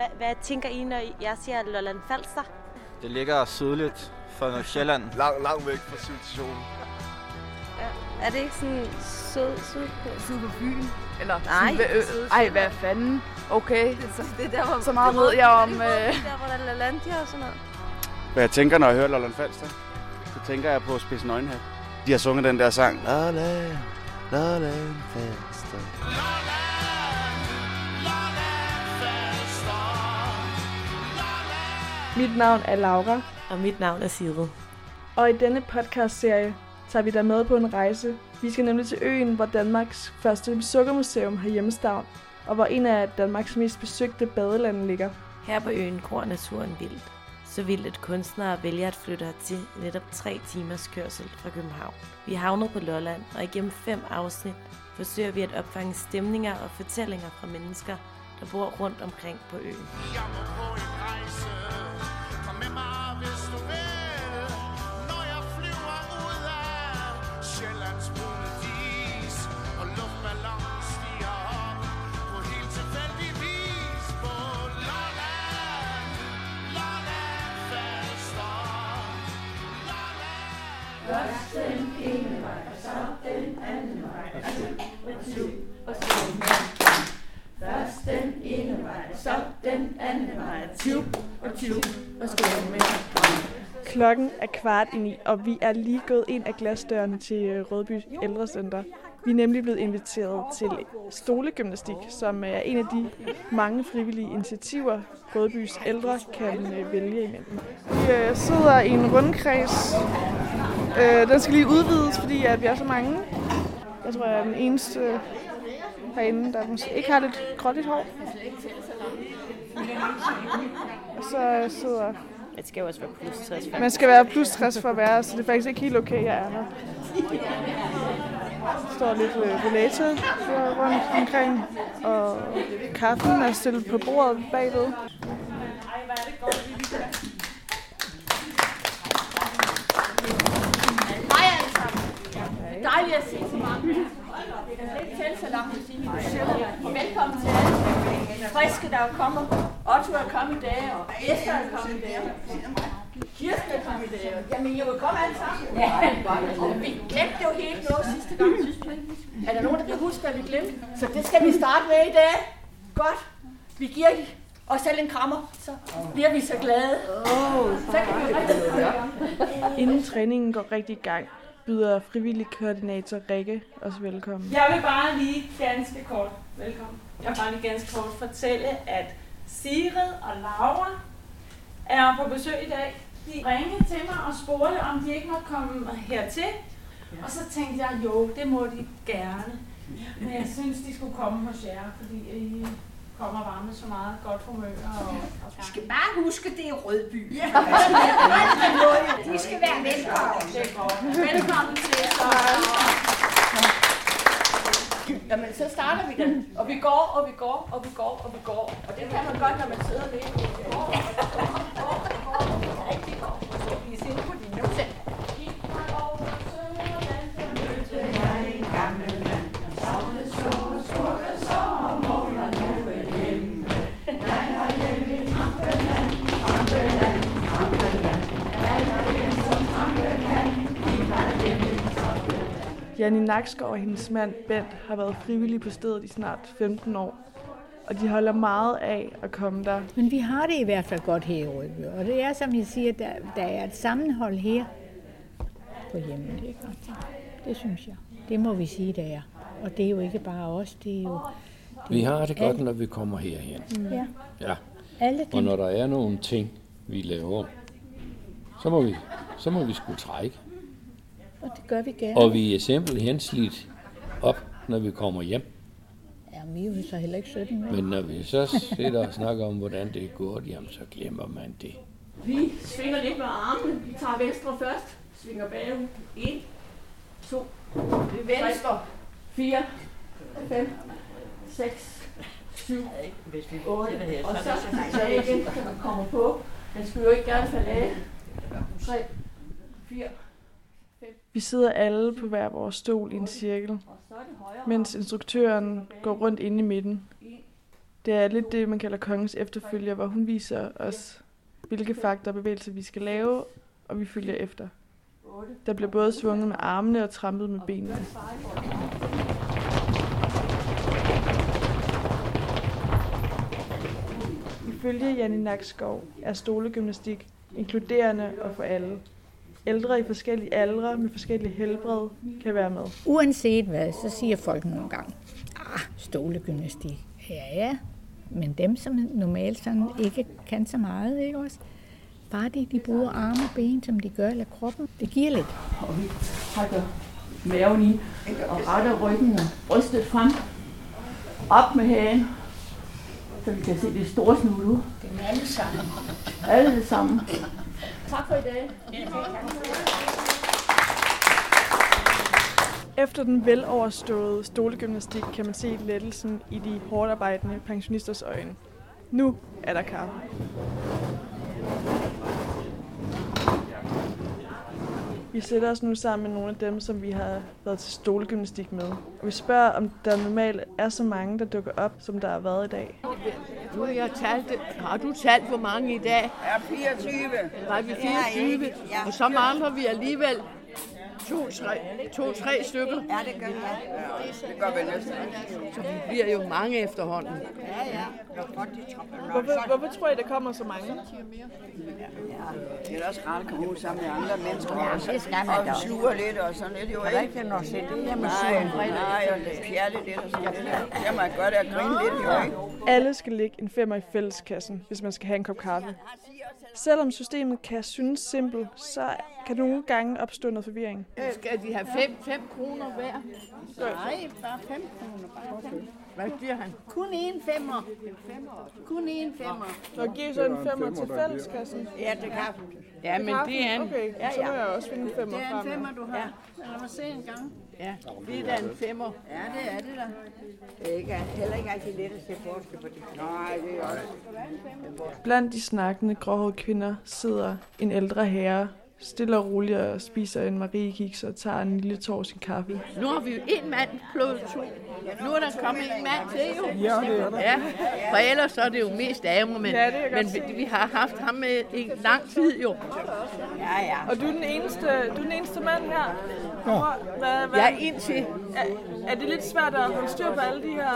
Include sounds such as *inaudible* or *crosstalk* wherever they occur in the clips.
Hvad, hvad tænker I, når jeg siger Lolland Falster? Det ligger sydligt for Sjælland. *laughs* Lang, langt væk fra civilisationen. Er det ikke sådan sød, sød på? Syd på byen. Eller Nej, sådan, øh, syd- ej, hvad fanden? Okay, så, Det er der, hvor, så meget ved jeg om... Øh, Der, hvor der er LaLandia og sådan noget. Hvad jeg tænker, når jeg hører Lolland Falster, så tænker jeg på Spidsen Øjenhat. De har sunget den der sang. Lolland, Lolland Falster. Mit navn er Laura, Og mit navn er Sigrid. og i denne podcastserie tager vi dig med på en rejse. Vi skal nemlig til øen, hvor Danmarks første sukkermuseum har hjemmestavn, og hvor en af Danmarks mest besøgte badelande ligger. Her på øen gror naturen vildt. Så vildt, at kunstnere vælger at flytte hertil netop tre timers kørsel fra København. Vi er havnet på Lolland, og igennem fem afsnit forsøger vi at opfange stemninger og fortællinger fra mennesker, der bor rundt omkring på øen. Fast indenværsop den anden vej tub og tub og skolen med. Klokken er kvart i ni, og vi er lige gået ind af glasdørene til øh, Rødby Ældrecenter. Vi er nemlig blevet inviteret til stolegymnastik, som er en af de mange frivillige initiativer, Rødbys ældre kan øh, vælge imellem. Vi øh, sidder i en rundkreds. Øh, den skal lige udvides, fordi at vi er så mange. Jeg tror, jeg er den eneste øh, herinde, der måske ikke har lidt gråt hår. Og så øh, sidder Det skal jo også være plus 60. man skal være plus 60 for at være, så det er faktisk ikke helt okay, jeg er her. Der står lidt øh, rollator rundt omkring, og kaffen er stillet på bordet bagved. Hej alle sammen. Det er dejligt at se så mange. Jeg kan slet ikke tælle så langt at sige. Og velkommen til alle. Friske, der er kommet. Otto er kommet i dag, og Esther er kommet i dag. Kirsten er kommet i dag. Jamen, I vil komme alle sammen. Ja. Og vi glemte jo helt noget sidste gang, synes ikke? Er der nogen, der kan huske, hvad vi glemte? Så det skal vi starte med i dag. Godt. Vi giver os selv en krammer, så bliver vi så glade. Så kan vi rigtig Inden træningen går rigtig i gang, byder frivillig koordinator Rikke os velkommen. Jeg vil bare lige ganske kort, velkommen. Jeg vil bare lige ganske kort fortælle, at Sigrid og Laura er på besøg i dag. De ringede til mig og spurgte, om de ikke måtte komme hertil. Og så tænkte jeg, jo, det må de gerne. Men jeg synes, de skulle komme hos jer, fordi I kommer varme så meget godt humør. Og, og skal bare huske, det er Rødby. Ja. De skal være velkommen. Velkommen til. Jamen, så starter vi den. Og vi går, og vi går, og vi går, og vi går. Og det kan man godt, når man sidder lidt. Janni Nakskov og hendes mand Bent har været frivillige på stedet i snart 15 år. Og de holder meget af at komme der. Men vi har det i hvert fald godt her i Rødby, og det er som jeg siger, der, der er et sammenhold her på hjemmet. Ikke? Det, det synes jeg. Det må vi sige, det er. Og det er jo ikke bare os, det er jo... Det Vi har det godt, alle- når vi kommer herhen. Ja, Ja. alle Og når der er nogle ting, vi laver, så må vi, så må vi skulle trække. Og det gør vi gerne. Og vi er simpelthen slidt op, når vi kommer hjem. Ja, vi er jo så heller ikke 17 med. Men når vi så sidder og snakker om, hvordan det er gået, jamen så glemmer man det. Vi svinger lidt med armene. Vi tager venstre først. Svinger bagud. 1, 2, venstre. 4, 5, 6, 7, 8. Og så tilbage igen, så man kommer på. Den skal jo ikke gerne falde af. 3, 4, vi sidder alle på hver vores stol i en cirkel, mens instruktøren går rundt inde i midten. Det er lidt det, man kalder kongens efterfølger, hvor hun viser os, hvilke fakta og bevægelser vi skal lave, og vi følger efter. Der bliver både svunget med armene og trampet med benene. Ifølge Janne Nakskov er stolegymnastik inkluderende og for alle. Ældre i forskellige aldre med forskellige helbred kan være med. Uanset hvad, så siger folk nogle gange, ah, stolegymnastik. Ja, ja, men dem, som normalt sådan ikke kan så meget, ikke også? Bare de, de bruger arme og ben, som de gør, eller kroppen, det giver lidt. Og vi trækker maven i og retter ryggen og brystet frem. Op med hagen, så vi kan se det store snud ud. Det er alle sammen. Alle sammen. Tak for i dag. Efter den veloverståede stolegymnastik kan man se lettelsen i de hårdt arbejdende pensionisters øjne. Nu er der kaffe. Vi sætter os nu sammen med nogle af dem, som vi har været til stolegymnastik med. Og vi spørger, om der normalt er så mange, der dukker op, som der har været i dag. Nu har jeg talt, har du talt, hvor mange i dag? Ja, 24. Nej, vi er 24, Ja. og så mangler vi alligevel to-tre to, tre stykker. Ja, det gør vi. Ja. Det gør vi næsten. Så vi bliver jo mange efterhånden. Ja, ja. Det var godt. Hvorfor, hvorfor tror I, der kommer så mange? Det er også rart at komme ud sammen med andre mennesker. Ja, og, det skal man da Og også. slure lidt og sådan lidt. Jo, ikke noget se det hjemme Nej, sur om fredag? nej, og det pjatte lidt og sådan lidt. Jeg må gøre det at grine lidt, jo ikke? Alle skal lægge en femmer i fælleskassen, hvis man skal have en kop kaffe. Selvom systemet kan synes simpelt, så kan nogle gange opstå noget forvirring. Skal de have fem, fem kroner hver? Nej, bare 5 kroner. Bare. Hvad giver han? Kun én femmer. Kun én femmer. Så giver så en femmer til fælleskassen? Ja, det kaffe. Ja, men det er en... Okay, Ja, så må ja. jeg også finde en femmer Det er frem. en femmer, du har. Lad mig se en gang. Ja, det er da en femmer. Ja, det er det da. Det er ikke, heller ikke altid let at se forskel på det. Nej, det er også. Blandt de snakkende gråhårede kvinder sidder en ældre herre, stille og roligt og spiser en mariekiks og tager en lille tår sin kaffe. Nu har vi jo en mand plus to. Nu er der kommet en mand til jo. Ja, det er der. Ja, for ellers så er det jo mest damer, men, Ja, men vi, vi har haft ham med i lang tid jo. Ja, ja. Og du er den eneste, du er den eneste mand her? Hvor, hvad, hvad, Jeg er indtil... er, er det lidt svært at holde styr på alle de her...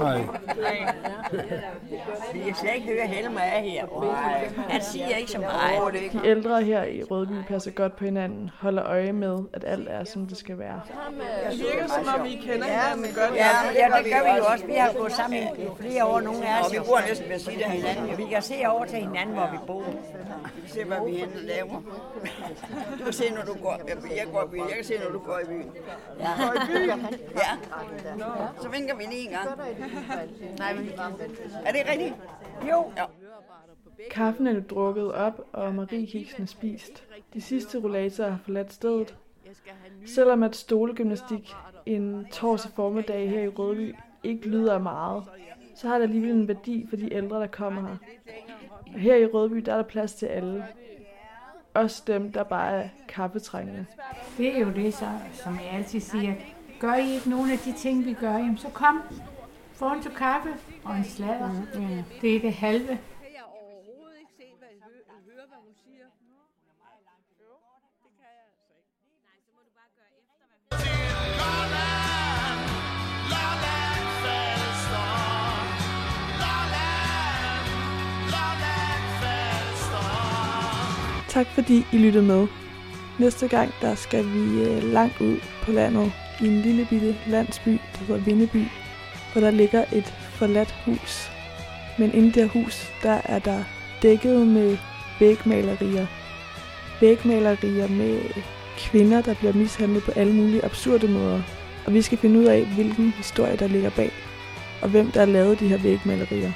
Nej. Vi kan slet ikke høre Helmer er her. Han siger ikke så meget. De ældre her i Rødby passer godt på hinanden, holder øje med, at alt er, som det skal være. Det virker som om, I kender hinanden godt. Ja, ja, det gør vi jo også. Vi har gået sammen i flere år, nogle af os. Og vi bor næsten ved siden af hinanden. Vi kan se over til hinanden, hvor vi bor. Vi ser, hvad vi henne laver. Du kan se, når du går. Jeg går i byen. Jeg kan se, når du går i byen. Ja. Går i byen? Ja. Så vinker vi lige en gang. Nej, men... Er det rigtigt? Jo. Ja. Kaffen er nu drukket op, og mariekiksen er spist. De sidste rollatorer har forladt stedet. Selvom at stolegymnastik en torsdag formiddag her i Rødby ikke lyder af meget, så har det alligevel en værdi for de ældre, der kommer her. Og her i Rødby, der er der plads til alle. Også dem, der bare er kaffetrængende. Det er jo det, så, som jeg altid siger. Gør I ikke nogen af de ting, vi gør, jamen så kom. Få en til kaffe og en sladder. Mm, mm. Det er det halve. Tak fordi I lyttede med. Næste gang, der skal vi øh, langt ud på landet i en lille bitte landsby, der hedder Vindeby, hvor der ligger et forladt hus. Men inde i det hus, der er der dækket med vægmalerier. Vægmalerier med kvinder, der bliver mishandlet på alle mulige absurde måder. Og vi skal finde ud af, hvilken historie der ligger bag, og hvem der har lavet de her vægmalerier.